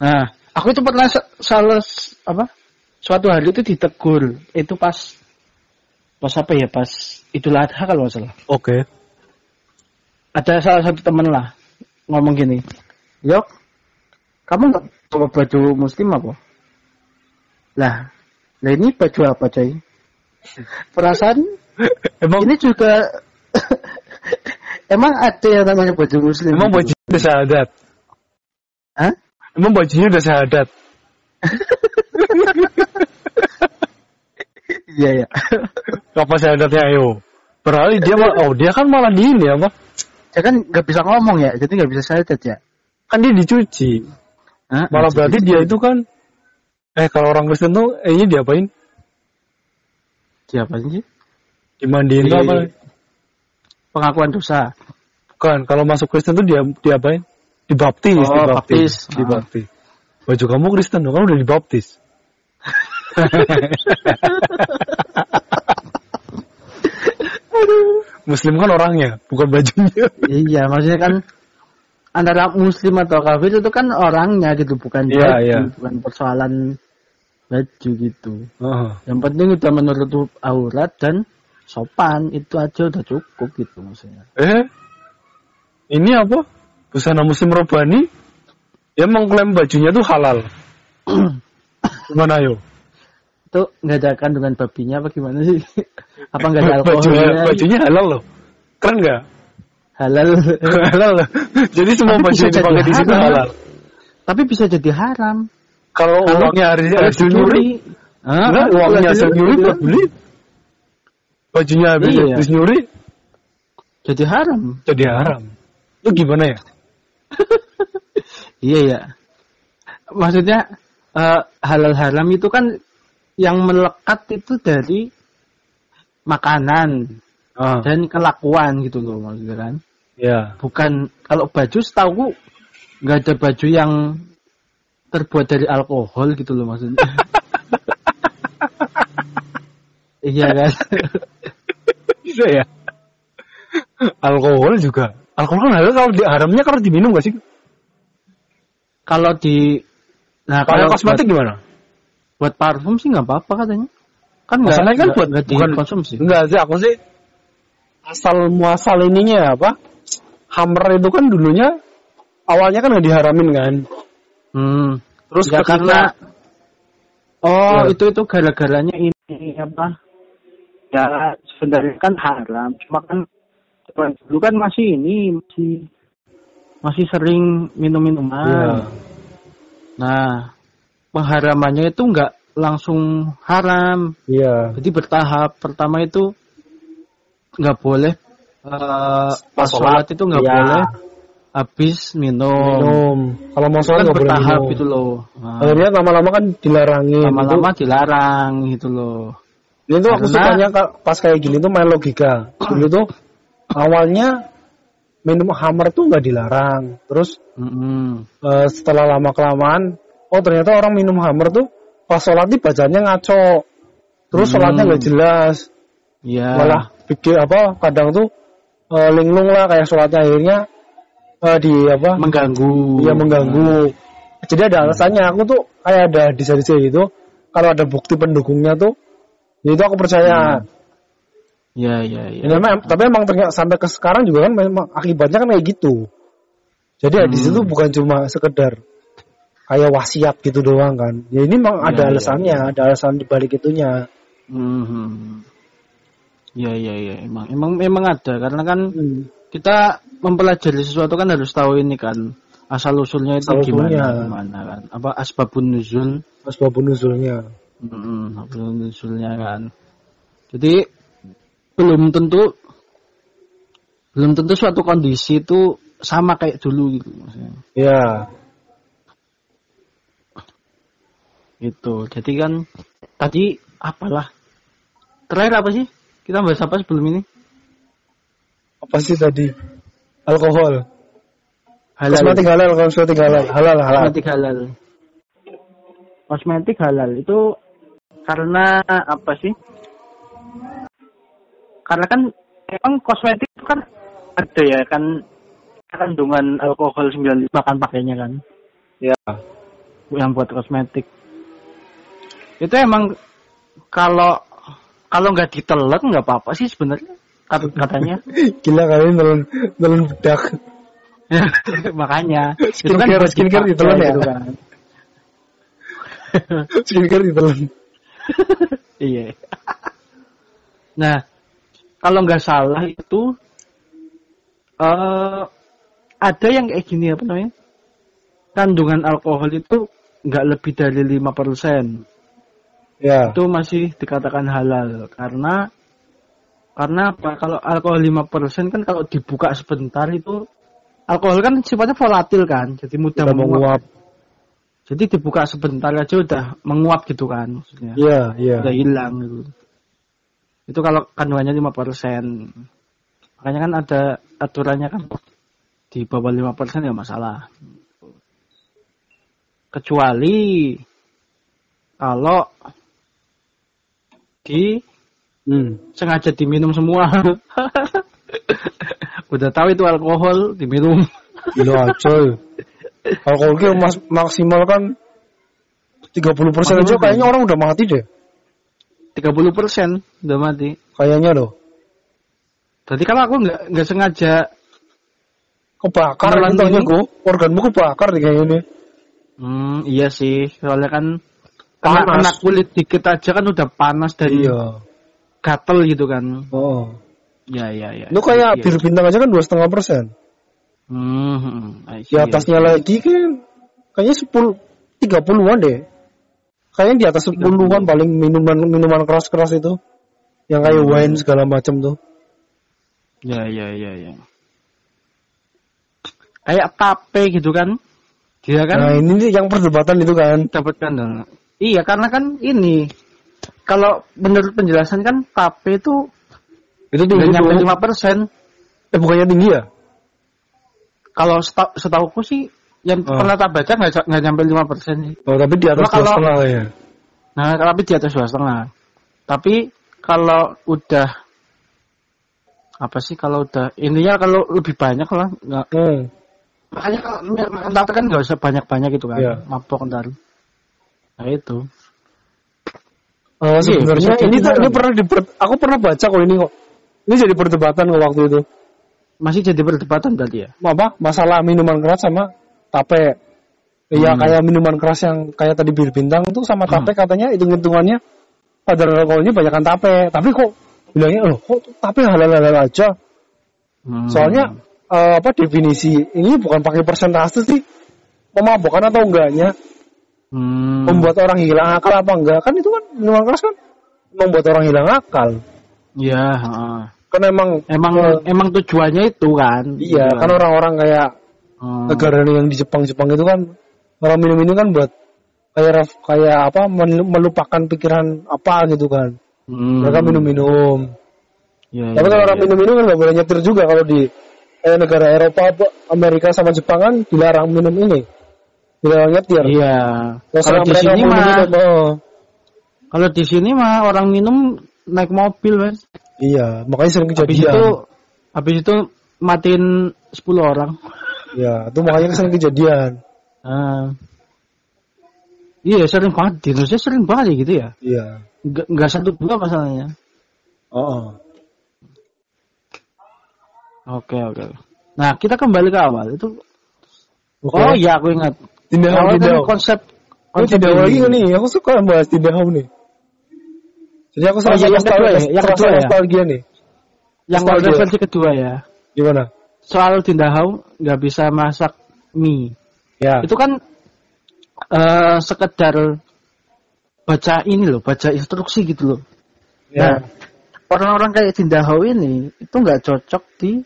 Nah, aku itu pernah sa- salah apa? Suatu hari itu ditegur. Itu pas pas apa ya? Pas Idul Adha kalau nggak salah. Oke. Ada salah satu temen lah ngomong gini. Yok, kamu nggak bawa baju muslim apa? Lah, lah ini baju apa coy? Perasaan Emang ini juga emang ada yang namanya baju muslim. emang gitu. bajunya udah syahadat. Hah? Emang bajunya udah syahadat. Iya ya. Apa syahadatnya ayo? Padahal dia mal- oh dia kan malah di ini apa? Dia kan nggak bisa ngomong ya, jadi nggak bisa syahadat ya. Kan dia dicuci. Hah? Malah berarti dia itu kan eh kalau orang Kristen tuh eh nya diapain? siapa sih? Dimandiin tuh Iya, apa? Pengakuan dosa. Bukan, kalau masuk Kristen tuh dia diapain? Dibaptis, Oh, dibaptis, baptis. dibaptis. Baju kamu Kristen dong, kan udah dibaptis. Muslim kan orangnya, bukan bajunya. iya, maksudnya kan antara muslim atau kafir itu kan orangnya gitu, bukan Iya, baju, iya. bukan persoalan baju gitu. Heeh. Yang penting udah menutup aurat dan sopan itu aja udah cukup gitu maksudnya. Eh, ini apa? Busana Muslim Robani? Dia mengklaim bajunya tuh halal. Gimana ayo? Itu nggak ada kandungan babinya apa gimana sih? apa nggak ada Bajunya, alkoholnya? bajunya halal loh. Keren nggak? Halal. halal. Jadi semua Tapi baju yang dipakai di situ halal. Tapi bisa jadi haram. Kalau uangnya Kalau hasil nyuri, Kalau uangnya hasil hasil nyuri buat beli. Bajunya habis Iya. habis nyuri Jadi haram. jadi haram. Itu gimana ya? Iya ya. Maksudnya eh, halal haram itu kan yang melekat itu dari makanan Ah, dan kelakuan gitu loh maksudnya kan. Ya. Bukan kalau baju setahu nggak ada baju yang terbuat dari alkohol gitu loh maksudnya. iya kan. Bisa ya. Alkohol juga. Alkohol kan halal kalau di haramnya kalau diminum gak sih? Kalau di nah Kalau kalau kosmetik buat, gimana? buat parfum sih nggak apa-apa katanya. Kan nggak Masalahnya kan nggak- buat nggak bukan dikonsumsi. Enggak sih aku sih asal muasal ininya apa? Hammer itu kan dulunya awalnya kan nggak diharamin kan. Hmm. Terus Ya, ketika karena oh Ya. itu itu gara-garanya ini apa? Ya sebenarnya kan haram, cuma kan dulu kan masih ini masih masih sering minum minuman. Nah pengharamannya itu nggak langsung haram, Iya. jadi bertahap. Pertama itu nggak boleh eh, pas sholat. itu nggak Iya. boleh habis minum. Minum. Kalau mau sholat Kan nggak boleh bertahap minum. gitu loh. Nah, Akhirnya lama-lama kan dilarangin. lama-lama dilarang gitu loh. Itu, itu aku sukanya ka- pas kayak gini tuh main logika. Dulu tuh awalnya minum hammer tuh nggak dilarang. Terus Mm-mm. eh, setelah lama kelamaan, oh ternyata orang minum hammer tuh pas sholat nih bacanya ngaco. Terus Hmm. sholatnya nggak jelas. Iya. Malah pikir apa kadang tuh eh, linglung lah kayak sholatnya akhirnya eh, di apa mengganggu. Iya mengganggu. Jadi ada alasannya. Aku tuh kayak ada di sisi itu. Kalau ada bukti pendukungnya tuh, ya itu aku percaya. Iya, iya, iya. Ya, memang, tapi emang ternyata sampai ke sekarang juga kan memang akibatnya kan kayak gitu. Jadi ya di Hmm. situ bukan cuma sekedar kayak wasiat gitu doang kan. Ya ini memang ada iya, alasannya, ada alasan di balik itunya. Mhm. Iya, iya, iya. Emang, emang, emang ada. Karena kan Hmm. kita mempelajari sesuatu kan harus tahu ini kan asal usulnya itu Asal gimana, usulnya. gimana kan. Apa asbabun nuzul? Asbabun nuzulnya. Mhm, asbabun nuzulnya kan. Jadi belum tentu belum tentu suatu kondisi itu sama kayak dulu gitu maksudnya. Ya. Gitu. Jadi kan tadi apalah terakhir apa sih? Kita bahas apa sebelum ini? Apa sih tadi? Alkohol. Halal. Kosmetik halal, kosmetik halal. Halal, halal. Kosmetik halal. Kosmetik halal itu karena apa sih? Karena kan emang kosmetik itu kan ada ya kan kandungan alkohol 95 kan pakainya kan Ya. yang buat kosmetik itu emang kalau kalau nggak ditelan nggak apa-apa sih sebenarnya kat- katanya Gila kalian nelen nelen bedak. makanya Skincare- buat skincare dipakai ditelan ya? gitu kan. Skincare ditelan. iya nah kalau nggak salah itu eh ada yang kayak gini apa namanya kandungan alkohol itu nggak lebih dari lima persen Ya. itu masih dikatakan halal karena karena apa kalau alkohol 5% kan kalau dibuka sebentar itu alkohol kan sifatnya volatil kan jadi mudah Udah menguap. menguap. jadi dibuka sebentar aja udah menguap gitu kan maksudnya Iya, iya. udah hilang gitu itu kalau kandungannya 5% makanya kan ada aturannya kan di bawah 5% ya masalah kecuali kalau di Hmm. sengaja diminum semua. Udah tahu itu alkohol diminum. Gila coy. Alkoholnya mas maksimal kan 30% persen aja kayaknya orang udah mati deh. 30 persen udah mati. Kayaknya loh. Jadi kalau aku nggak nggak sengaja, Kebakar minum. kok. Organmu kebakar nih kayaknya. hmm, iya sih, soalnya kan Panas. kena kulit dikit aja kan udah panas dari Iya. gatel gitu kan. Oh. Ya ya ya. Lu kayak Iya. bir bintang aja kan dua setengah persen. Hmm, Di atasnya lagi kan kayaknya 10 30-an deh. Kayaknya di atas 10-an paling minuman minuman keras-keras itu. Yang kayak Hmm. wine segala macam tuh. Ya ya ya ya. Kayak tape gitu kan. Dia kan Nah, ini nih yang perdebatan itu kan. dapatkan Iya, karena kan ini kalau menurut penjelasan kan tape itu Itu tinggi nyampe lima persen. Eh bukannya tinggi ya? Kalau seta- setauku sih yang Oh. pernah tak baca nggak nggak nyampe lima persen sih. Oh, tapi di atas dua setengah ya. Nah, tapi di atas dua setengah. Tapi kalau udah apa sih kalau udah intinya kalau lebih banyak lah nggak Hmm. makanya kalau makan tape kan nggak usah banyak banyak gitu kan Iya. mabok ntar nah itu Eh, sebenarnya ini ini kan. pernah di aku pernah baca kok ini kok. Ini jadi perdebatan kok waktu itu. masih jadi perdebatan berarti ya Apa? Masalah minuman keras sama tape. Iya Hmm. kayak minuman keras yang kayak tadi bir bintang itu sama tape katanya hitung-hitungannya kadar alkoholnya banyakan tape. Tapi kok bilangnya loh kok tape halal-halal aja. Hmm. Soalnya eh, apa definisi ini bukan pakai persentase sih memabukkan atau enggaknya Hmm. membuat orang hilang akal apa enggak kan itu kan minuman keras kan membuat orang hilang akal Iya, heeh. kan emang emang eh, emang tujuannya itu kan. iya kan orang-orang kayak Hmm. negara yang di Jepang-Jepang itu kan orang minum ini kan buat kayak kayak apa melupakan pikiran apa gitu kan Hmm. mereka minum-minum Iya, tapi iya, kalau orang iya. minum-minum kan nggak boleh nyetir juga kalau di eh, negara Eropa Amerika sama Jepang kan dilarang minum ini dilarang nyetir Iya. Terus Kalau di sini mah minum, oh. kalau di sini mah orang minum naik mobil, Mas. iya makanya sering Habis kejadian itu habis itu matiin 10 orang. ya itu makanya sering kejadian Ah. Iya, sering banget. Di Indonesia sering banget ya gitu ya. iya Nggak, satu dua masalahnya. oh, Oke, oke. Nah, kita kembali ke awal. Itu Oke. Oh iya, aku ingat. Awal kan tidak konsep Oh, konsep tidak lagi ini. nih, aku suka bahas tidak nih. Jadi aku Oh, serasa iya, yang kedua ya, yang kedua ya. nostalgia nih. Yang versi kedua ya. Gimana? Soal Tindahau nggak bisa masak mie. Ya. Itu kan eh sekedar baca ini loh, baca instruksi gitu loh. ya. Nah, orang-orang kayak Tindahau ini itu nggak cocok di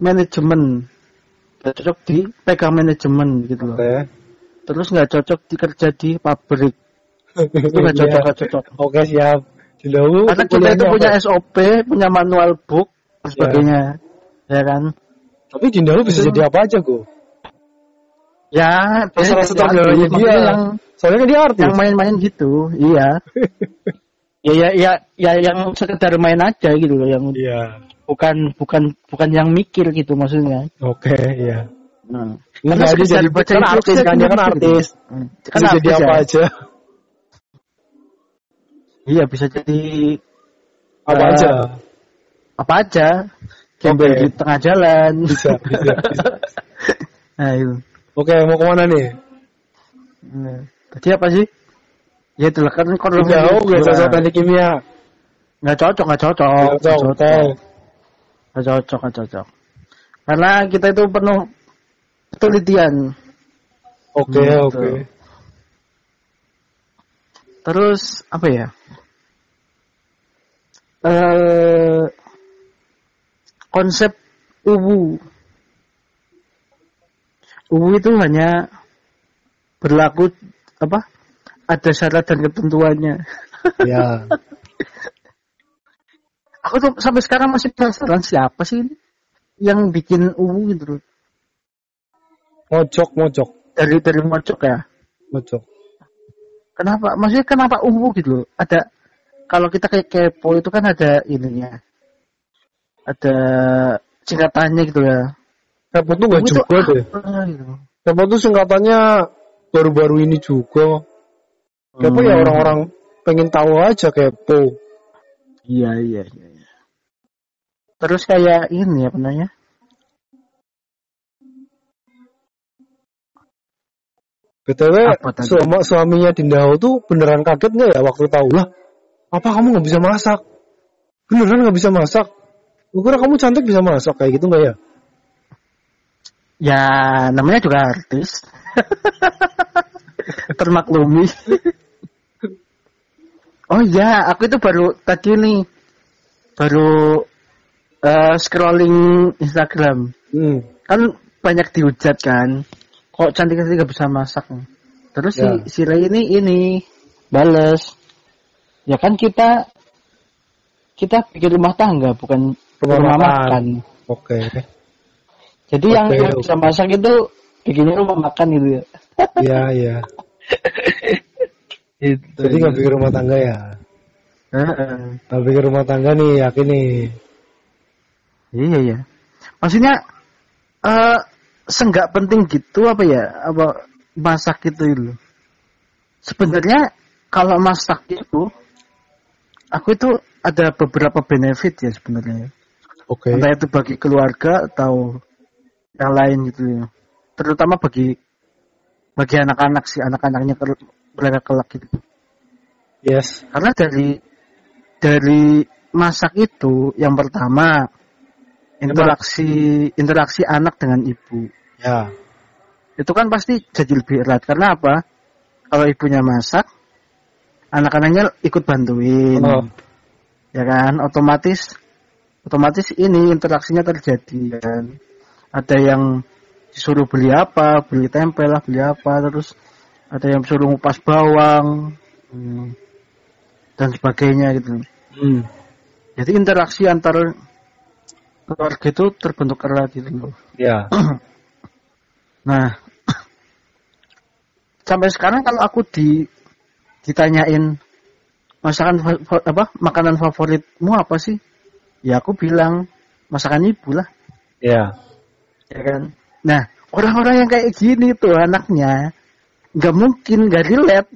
manajemen, nggak cocok di pegang manajemen gitu loh. Oke. Terus nggak cocok dikerja di pabrik, itu nggak cocok, Iya. nggak cocok. Oke, siap. Dulu Karena kita itu punya SOP, punya manual book, dan sebagainya, ya kan? Tapi Jindalu bisa jadi apa aja, Go. Ya, Salah dia artis, dia. makanya yang Soalnya kan dia artis. yang main-main gitu, iya. Ya ya ya ya yang sekedar main aja gitu loh yang Iya. Bukan bukan bukan yang mikir gitu maksudnya. Oke, iya. Nah, aja sekedar jadi baca kan artis kan dia kan mikir gitu. artis. Hmm. Bisa Kan jadi artis apa ya. aja. Iya bisa jadi Apa Eh, aja. apa aja. Gembel Oke. di tengah jalan. Bisa, bisa, bisa. nah itu. Oke, mau ke mana nih? Nah, Tadi apa sih? Ya itu lah kan kalau Jauh gak cocok teknik kimia. nggak cocok nggak cocok Nggak nggak cocok. cocok cocok nggak cocok karena kita itu penuh penelitian Oke, Gitu. oke. terus apa ya eh konsep uwu uwu itu hanya berlaku apa ada syarat dan ketentuannya Ya. aku tuh sampai sekarang masih penasaran siapa sih ini yang bikin uwu gitu loh. Mojok, mojok. dari dari mojok ya Mojok. kenapa maksudnya kenapa uwu gitu loh ada kalau kita kayak kepo itu kan ada ininya ada singkatannya gitu ya Kepo tuh gak Uwu itu juga deh. apa gitu. Kepo tuh singkatannya baru-baru ini juga. Kepo ya Hmm. orang-orang pengen tahu aja kepo. iya iya iya. Terus kayak ini apa namanya BTW suami, suaminya Dindao tuh beneran kaget nggak ya waktu tahu lah? Apa kamu nggak bisa masak? Beneran nggak bisa masak? Gue kira kamu cantik bisa masak kayak gitu nggak ya? ya namanya juga artis termaklumi oh iya aku itu baru tadi nih baru eh, scrolling Instagram Hmm. kan banyak dihujat kan kok cantik cantik gak bisa masak terus Ya. si si Ray ini ini bales ya kan kita kita bikin rumah tangga bukan Rumah rumah, makan. Oke. jadi yang, Oke, yang oke. bisa masak itu bikinnya rumah makan gitu ya Iya iya. itu Jadi nggak bikin rumah tangga ya? Heeh. Nggak bikin rumah tangga nih yakin nih. Iya iya maksudnya eh senggak penting gitu apa ya? Apa masak gitu loh sebenarnya kalau masak itu aku itu ada beberapa benefit ya sebenarnya. Oke. entah itu bagi keluarga atau yang lain gitu ya. Terutama bagi bagi anak-anak sih anak-anaknya mereka kelak gitu. Yes. karena dari dari masak itu yang pertama interaksi interaksi anak dengan ibu. Ya. itu kan pasti jadi lebih erat. Karena apa? Kalau ibunya masak anak-anaknya ikut bantuin. Oh. ya kan? Otomatis otomatis ini interaksinya terjadi kan? Ada yang disuruh beli apa beli tempe lah beli apa terus ada yang suruh ngupas bawang hmm, dan sebagainya gitu. Hmm. jadi interaksi antar keluarga itu terbentuk erat gitu loh Ya. Nah, sampai sekarang kalau aku di ditanyain masakan apa makanan favoritmu apa sih? Ya aku bilang masakan ibu lah, Ya. ya kan. Nah, orang-orang yang kayak gini tuh anaknya nggak mungkin nggak relate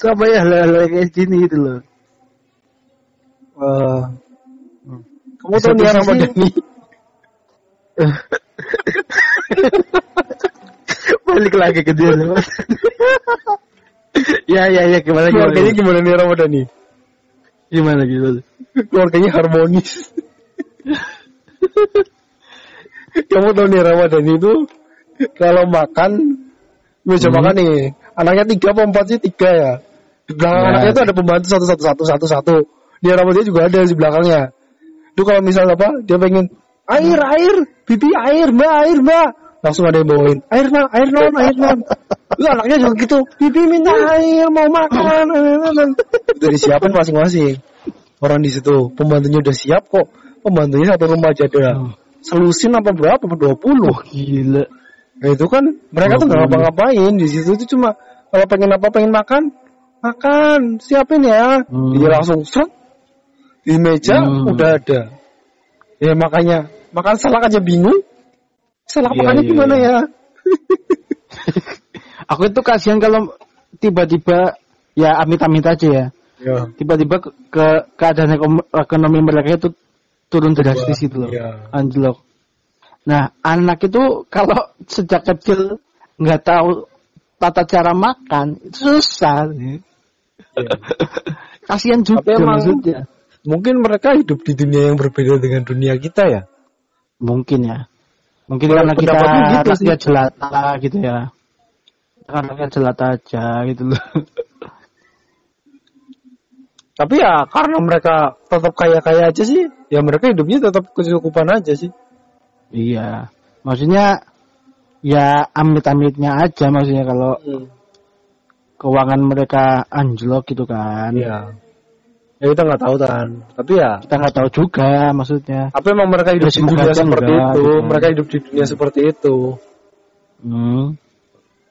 sama ya hal-hal kayak gini gitu loh. Eh, kamu satu nih Ramadhani? Balik lagi ke dia ya ya ya gimana Keluarganya gimana nih Ramadhani? gimana gimana. Keluarganya harmonis. kamu tahu nih Ramadhani itu kalau makan meja Hmm. makan nih anaknya tiga apa empat sih tiga ya di belakang Ya. anaknya itu ada pembantu satu satu satu satu satu dia Ramadhani juga ada di belakangnya itu kalau misal apa dia pengen air air bibi air mbak air mbak langsung ada yang bawain air non air non air non itu anaknya juga gitu bibi minta air mau makan. Udah disiapin masing-masing. Orang di situ pembantunya udah siap kok. Pembantunya satu rumah aja ada selusin apa berapa dua puluh. Gila. Nah itu kan mereka tuh nggak ngapa-ngapain. Di situ itu cuma kalau pengen apa pengen makan makan. Siapin ya. Hmm. dia langsung seret di meja Hmm. udah ada. Ya makanya makan salak aja bingung salak Iya, makannya iya, gimana iya. ya Aku itu kasihan kalau tiba-tiba ya amit-amit aja ya. ya Tiba-tiba ke, ke- keadaan ekonomi mereka itu turun drastis itu loh. Iya. Anjlok. Nah, anak itu kalau sejak kecil nggak tahu tata cara makan, itu susah. Kasihan juga Tapi emang- maksudnya. mungkin mereka hidup di dunia yang berbeda dengan dunia kita ya Mungkin ya. Mungkin karena kita gitu sih. rakyat jelata gitu ya. Karena rakyat jelata aja gitu loh. tapi ya karena mereka tetap kaya-kaya aja sih ya mereka hidupnya tetap kecukupan aja sih Iya. Maksudnya ya amit-amitnya aja maksudnya kalau keuangan mereka anjlok gitu kan. Iya. Ya kita nggak tahu kan. Tapi ya, Kita nggak tahu juga maksudnya. apa emang mereka hidup Ya, di dunia seperti enggak, itu? gitu. Mereka hidup di dunia seperti itu. Hmm.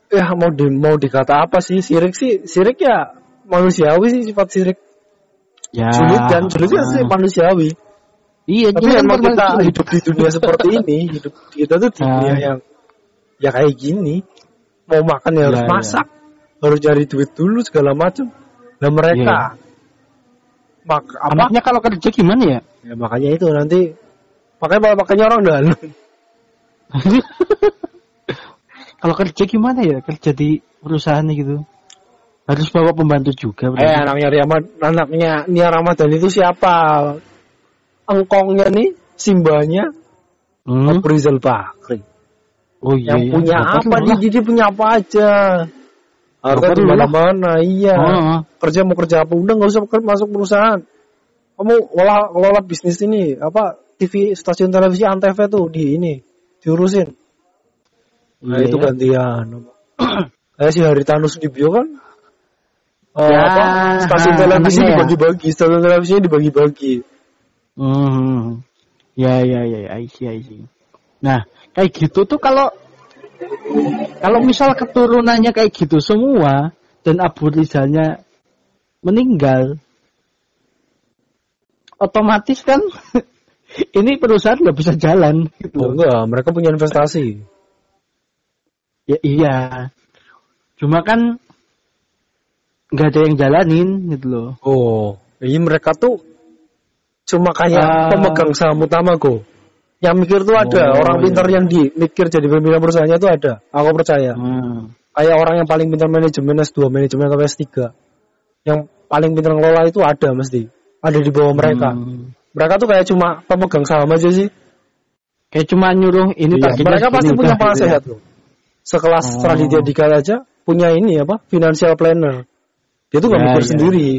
Ya mau di mau dikata apa sih? Sirik sih, sirik ya manusiawi sih sifat sirik. Ya. Sulit kan, sulit kan sih manusiawi. Iya, Tapi jadi emang kita normal- hidup di dunia seperti ini, hidup kita tuh di Ah. dunia yang ya kayak gini. Mau makan ya harus Ya, ya. masak, harus cari duit dulu segala macam. Nah mereka mak apa? Anaknya kalau kerja gimana ya? Ya makanya itu nanti makanya makanya orang dalam. kalau kerja gimana ya? Kerja di perusahaan gitu. Harus bawa pembantu juga. Eh berarti. anaknya Riyamad, anaknya Nia Ramadan itu siapa? Engkongnya nih, simbanya Hmm? Abu Rizal Bakri. Oh iya. yang iya. punya Bapak apa malah. Jadi punya apa aja? Bapak di mana-mana, iya. Oh, Kerja mau kerja apa? Udah nggak usah masuk perusahaan. Kamu kelola, kelola bisnis ini, apa TV stasiun televisi Antv tuh di ini diurusin. Nah Iya, itu iya. gantian. Kayak si Haritanu Sudibyo kan. eh, Ya, apa, stasiun televisi anaknya ya. dibagi-bagi, stasiun televisinya dibagi-bagi. Hmm. Ya ya ya, ya, I see, I see. Nah, kayak gitu tuh kalau kalau misal keturunannya kayak gitu semua dan Abu Rizalnya meninggal, otomatis kan ini perusahaan nggak bisa jalan. Gitu. Oh enggak, mereka punya investasi. Ya iya. Cuma kan nggak ada yang jalanin gitu loh. Oh, ini mereka tuh cuma kayak Ah. pemegang saham utama kok. Yang mikir tuh ada, Oh, orang pintar iya. yang di mikir jadi pimpinan perusahaannya tuh ada. Aku percaya. Hmm. Kayak orang yang paling pintar manajemen S2, manajemen atau S3. Yang paling pintar ngelola itu ada mesti. Ada di bawah mereka. Hmm. Mereka tuh kayak cuma pemegang saham aja sih. Kayak cuma nyuruh ini Iya, mereka pasti punya udah, gitu penasehat ya. loh. Sekelas Oh. Raditya Dika aja punya ini apa? Financial planner. Dia tuh nggak Ya, mikir ya. sendiri.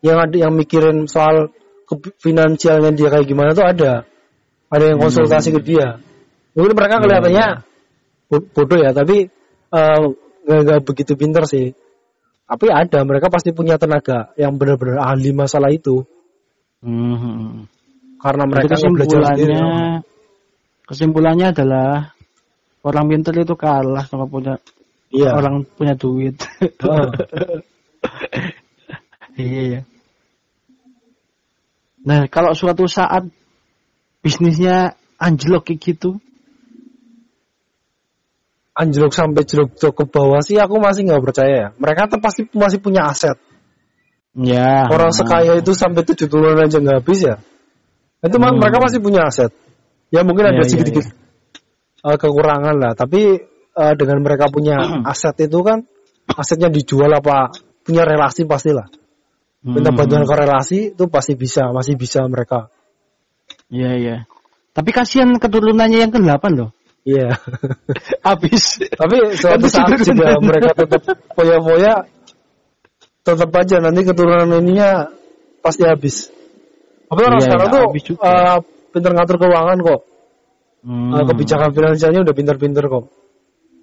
Yang ada yang mikirin soal ke- finansialnya dia kayak gimana tuh ada. Ada yang konsultasi ke dia. Mungkin mereka Ya, kelihatannya bo- bodoh ya, tapi eh, nggak nggak begitu pinter sih. Tapi ada, mereka pasti punya tenaga yang benar-benar ahli masalah itu. Hmm. Karena Jadi mereka nggak belajar sendiri. kesimpulannya adalah orang pintar itu kalah sama punya Iya. orang punya duit. Ah. iya ya. Nah, kalau suatu saat bisnisnya anjlok kayak gitu, anjlok sampai jeruk ke bawah sih aku masih nggak percaya ya. Mereka tuh pasti masih punya aset. ya. Orang sekaya itu sampai tujuh turunan aja nggak habis ya. Itu Hmm. mereka pasti punya aset. Ya mungkin Iya, ada sedikit uh, kekurangan lah. Tapi uh, dengan mereka punya aset itu kan asetnya dijual apa punya relasi pastilah. Minta Hmm. bantuan korelasi itu pasti bisa, masih bisa mereka. Iya, iya. Tapi kasihan keturunannya yang ke-8 loh. Iya. Habis. Tapi suatu saat juga mereka tetap foya-foya tetap aja nanti keturunan ininya pasti habis. Tapi orang Iya, sekarang iya, tuh uh, pinter ngatur keuangan kok. Hmm. Uh, kebijakan finansialnya udah pinter-pinter kok.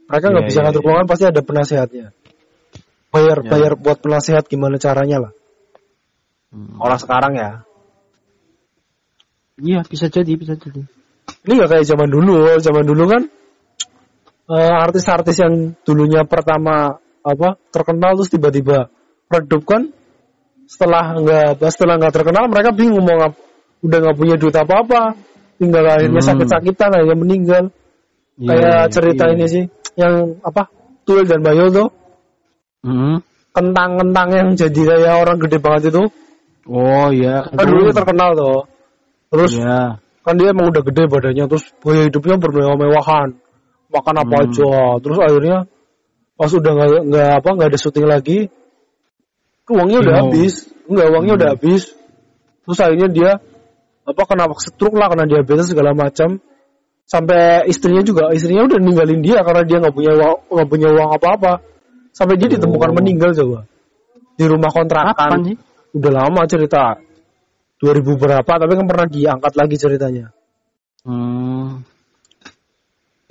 Mereka nggak Iya, bisa iya, ngatur iya. keuangan pasti ada penasehatnya. Bayar Iya. bayar buat penasehat gimana caranya lah. Hmm. Orang sekarang ya. Iya, bisa jadi, bisa jadi. Ini nggak kayak zaman dulu. Zaman dulu kan uh, artis-artis yang dulunya pertama apa terkenal terus tiba-tiba redup kan setelah nggak setelah nggak terkenal mereka bingung mau ngap, udah nggak punya duit apa apa tinggal akhirnya Hmm. sakit-sakitan akhirnya meninggal Iya, kayak iya, cerita iya. ini sih yang apa Tuel dan Bayo tuh Hmm. kentang-kentang yang jadi kayak orang gede banget itu Oh iya. kan dulu terkenal tuh terus Iya. kan dia emang udah gede badannya terus gaya hidupnya bermewah-mewahan makan apa Hmm. aja terus akhirnya pas udah nggak nggak apa nggak ada syuting lagi uangnya udah habis nggak uangnya Hmm. udah habis terus akhirnya dia apa kena stroke lah kena diabetes segala macam sampai istrinya juga istrinya udah ninggalin dia karena dia nggak punya uang nggak punya uang apa apa sampai dia ditemukan Oh. meninggal coba di rumah kontrakan Kapan sih? udah lama cerita 2000 berapa tapi kan pernah diangkat lagi ceritanya Hmm.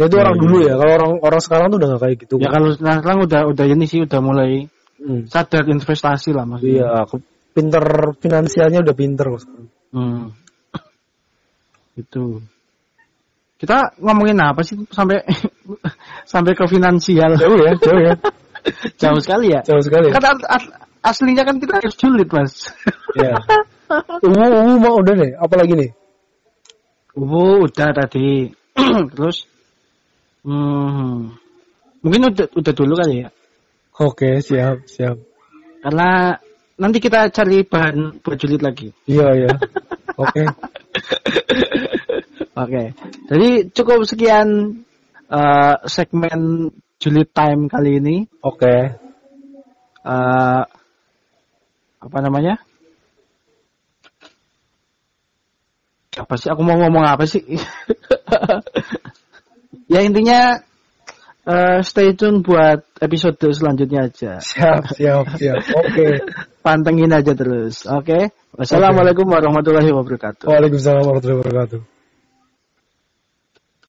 Ya itu orang iya, dulu iya. ya. Kalau orang orang sekarang tuh udah gak kayak gitu. Ya kalau sekarang udah udah ini sih udah mulai Hmm. sadar investasi lah maksudnya. Iya, ke- pinter finansialnya udah pinter kok sekarang. Hmm. Itu. Kita ngomongin apa sih sampai sampai ke finansial? Jauh ya, jauh ya. Jauh sekali ya. Jauh sekali. Kan as- as- aslinya kan kita harus julid, Mas. Iya. Ungu, ungu mau udah nih. Apalagi nih? Oh, udah tadi. Terus hmm, mungkin udah udah dulu kali ya. Oke, siap, siap. Karena nanti kita cari bahan buat julid lagi. Iya, iya. Oke. Oke. Jadi cukup sekian eh, segmen julid time kali ini. Oke. Eh, apa namanya? Apa sih? Aku mau ngomong apa sih? ya intinya eh, stay tune buat episode selanjutnya aja. Siap, siap, siap. Oke. Pantengin aja terus. Oke. Wassalamualaikum warahmatullahi wabarakatuh. Waalaikumsalam warahmatullahi wabarakatuh.